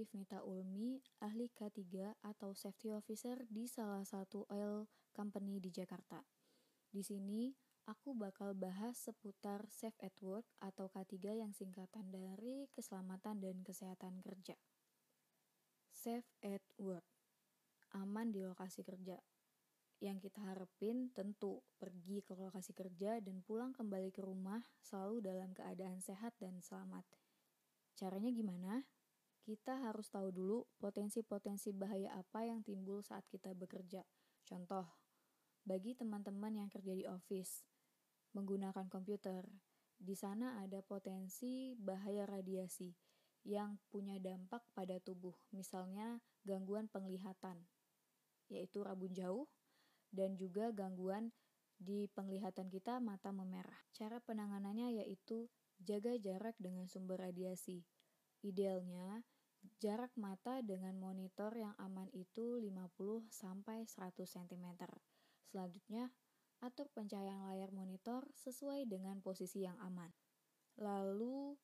Wifnita Ulmi, ahli K3 atau Safety Officer di salah satu oil company di Jakarta. Di sini, aku bakal bahas seputar Safe at Work atau K3 yang singkatan dari Keselamatan dan Kesehatan Kerja. Safe at Work Aman di lokasi kerja. Yang kita harapin tentu pergi ke lokasi kerja dan pulang kembali ke rumah selalu dalam keadaan sehat dan selamat. Caranya gimana? Kita harus tahu dulu potensi-potensi bahaya apa yang timbul saat kita bekerja. Contoh, bagi teman-teman yang kerja di office, menggunakan komputer, di sana ada potensi bahaya radiasi yang punya dampak pada tubuh, misalnya gangguan penglihatan, yaitu rabun jauh, dan juga gangguan di penglihatan kita mata memerah. Cara penanganannya yaitu jaga jarak dengan sumber radiasi. Idealnya, jarak mata dengan monitor yang aman itu 50 sampai 100 cm. Selanjutnya, atur pencahayaan layar monitor sesuai dengan posisi yang aman. Lalu,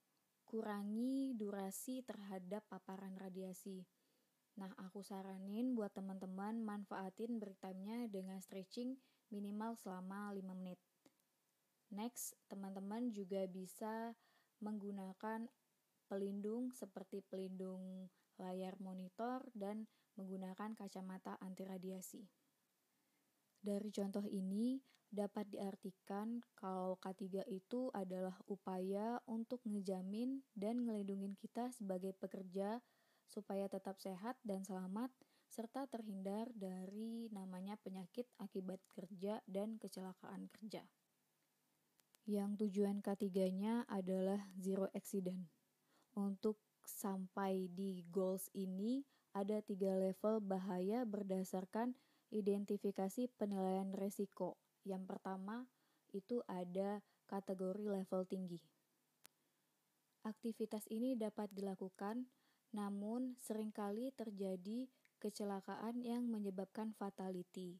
kurangi durasi terhadap paparan radiasi. Nah, aku saranin buat teman-teman manfaatin break dengan stretching minimal selama 5 menit. Next, teman-teman juga bisa menggunakan pelindung seperti pelindung layar monitor dan menggunakan kacamata anti radiasi. Dari contoh ini dapat diartikan kalau K3 itu adalah upaya untuk ngejamin dan ngelindungin kita sebagai pekerja supaya tetap sehat dan selamat serta terhindar dari namanya penyakit akibat kerja dan kecelakaan kerja. Yang tujuan K3-nya adalah zero accident. Untuk sampai di goals ini ada tiga level bahaya berdasarkan identifikasi penilaian resiko. Yang pertama itu ada kategori level tinggi. Aktivitas ini dapat dilakukan, namun sering kali terjadi kecelakaan yang menyebabkan fatality.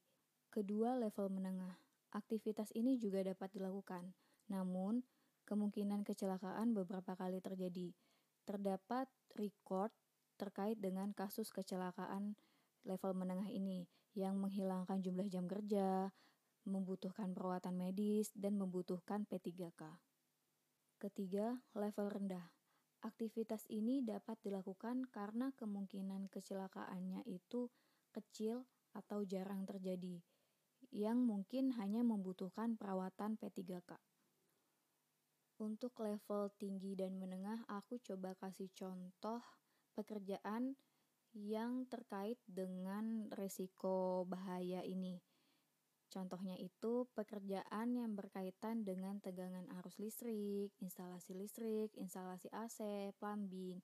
Kedua, level menengah. Aktivitas ini juga dapat dilakukan, namun kemungkinan kecelakaan beberapa kali terjadi terdapat record terkait dengan kasus kecelakaan level menengah ini yang menghilangkan jumlah jam kerja, membutuhkan perawatan medis, dan membutuhkan P3K. Ketiga, level rendah. Aktivitas ini dapat dilakukan karena kemungkinan kecelakaannya itu kecil atau jarang terjadi, yang mungkin hanya membutuhkan perawatan P3K. Untuk level tinggi dan menengah, aku coba kasih contoh pekerjaan yang terkait dengan resiko bahaya ini. Contohnya itu pekerjaan yang berkaitan dengan tegangan arus listrik, instalasi listrik, instalasi AC, plumbing.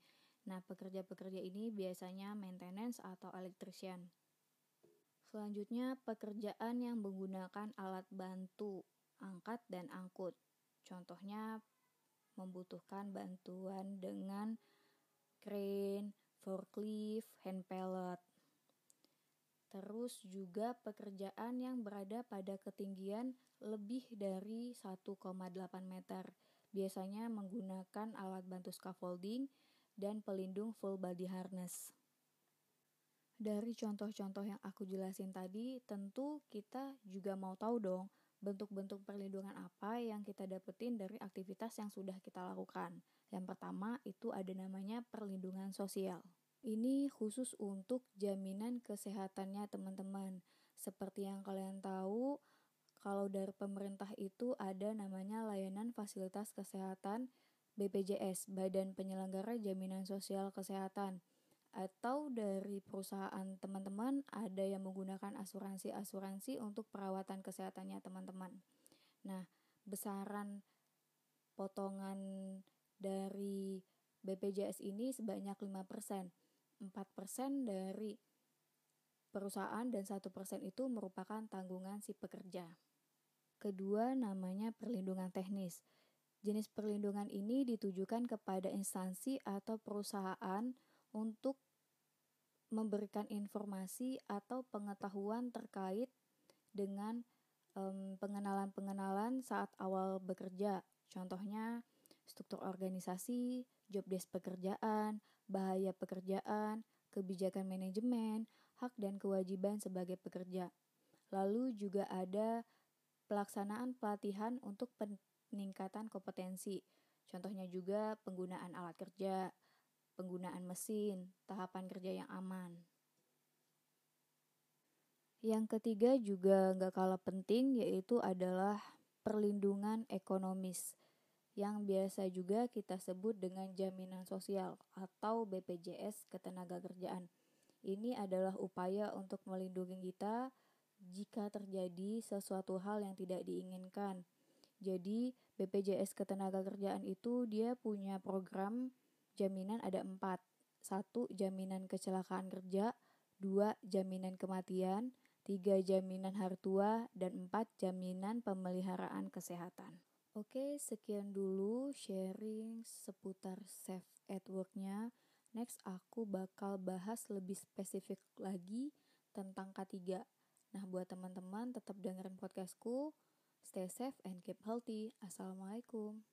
Nah, pekerja-pekerja ini biasanya maintenance atau electrician. Selanjutnya, pekerjaan yang menggunakan alat bantu, angkat dan angkut. Contohnya membutuhkan bantuan dengan crane, forklift, hand pallet. Terus juga pekerjaan yang berada pada ketinggian lebih dari 1,8 meter. Biasanya menggunakan alat bantu scaffolding dan pelindung full body harness. Dari contoh-contoh yang aku jelasin tadi, tentu kita juga mau tahu dong bentuk-bentuk perlindungan apa yang kita dapetin dari aktivitas yang sudah kita lakukan. Yang pertama itu ada namanya perlindungan sosial. Ini khusus untuk jaminan kesehatannya teman-teman. Seperti yang kalian tahu, kalau dari pemerintah itu ada namanya layanan fasilitas kesehatan BPJS, Badan Penyelenggara Jaminan Sosial Kesehatan atau dari perusahaan teman-teman ada yang menggunakan asuransi-asuransi untuk perawatan kesehatannya teman-teman. Nah, besaran potongan dari BPJS ini sebanyak 5%. 4% dari perusahaan dan 1% itu merupakan tanggungan si pekerja. Kedua namanya perlindungan teknis. Jenis perlindungan ini ditujukan kepada instansi atau perusahaan untuk memberikan informasi atau pengetahuan terkait dengan pengenalan-pengenalan saat awal bekerja. Contohnya struktur organisasi, job desk pekerjaan, bahaya pekerjaan, kebijakan manajemen, hak dan kewajiban sebagai pekerja. Lalu juga ada pelaksanaan pelatihan untuk peningkatan kompetensi. Contohnya juga penggunaan alat kerja, penggunaan mesin, tahapan kerja yang aman. Yang ketiga juga nggak kalah penting yaitu adalah perlindungan ekonomis yang biasa juga kita sebut dengan jaminan sosial atau BPJS ketenagakerjaan. Ini adalah upaya untuk melindungi kita jika terjadi sesuatu hal yang tidak diinginkan. Jadi BPJS Ketenagakerjaan itu dia punya program jaminan ada empat. Satu, jaminan kecelakaan kerja. Dua, jaminan kematian. Tiga, jaminan hari tua. Dan empat, jaminan pemeliharaan kesehatan. Oke, sekian dulu sharing seputar safe at work-nya. Next, aku bakal bahas lebih spesifik lagi tentang K3. Nah, buat teman-teman tetap dengerin podcastku. Stay safe and keep healthy. Assalamualaikum.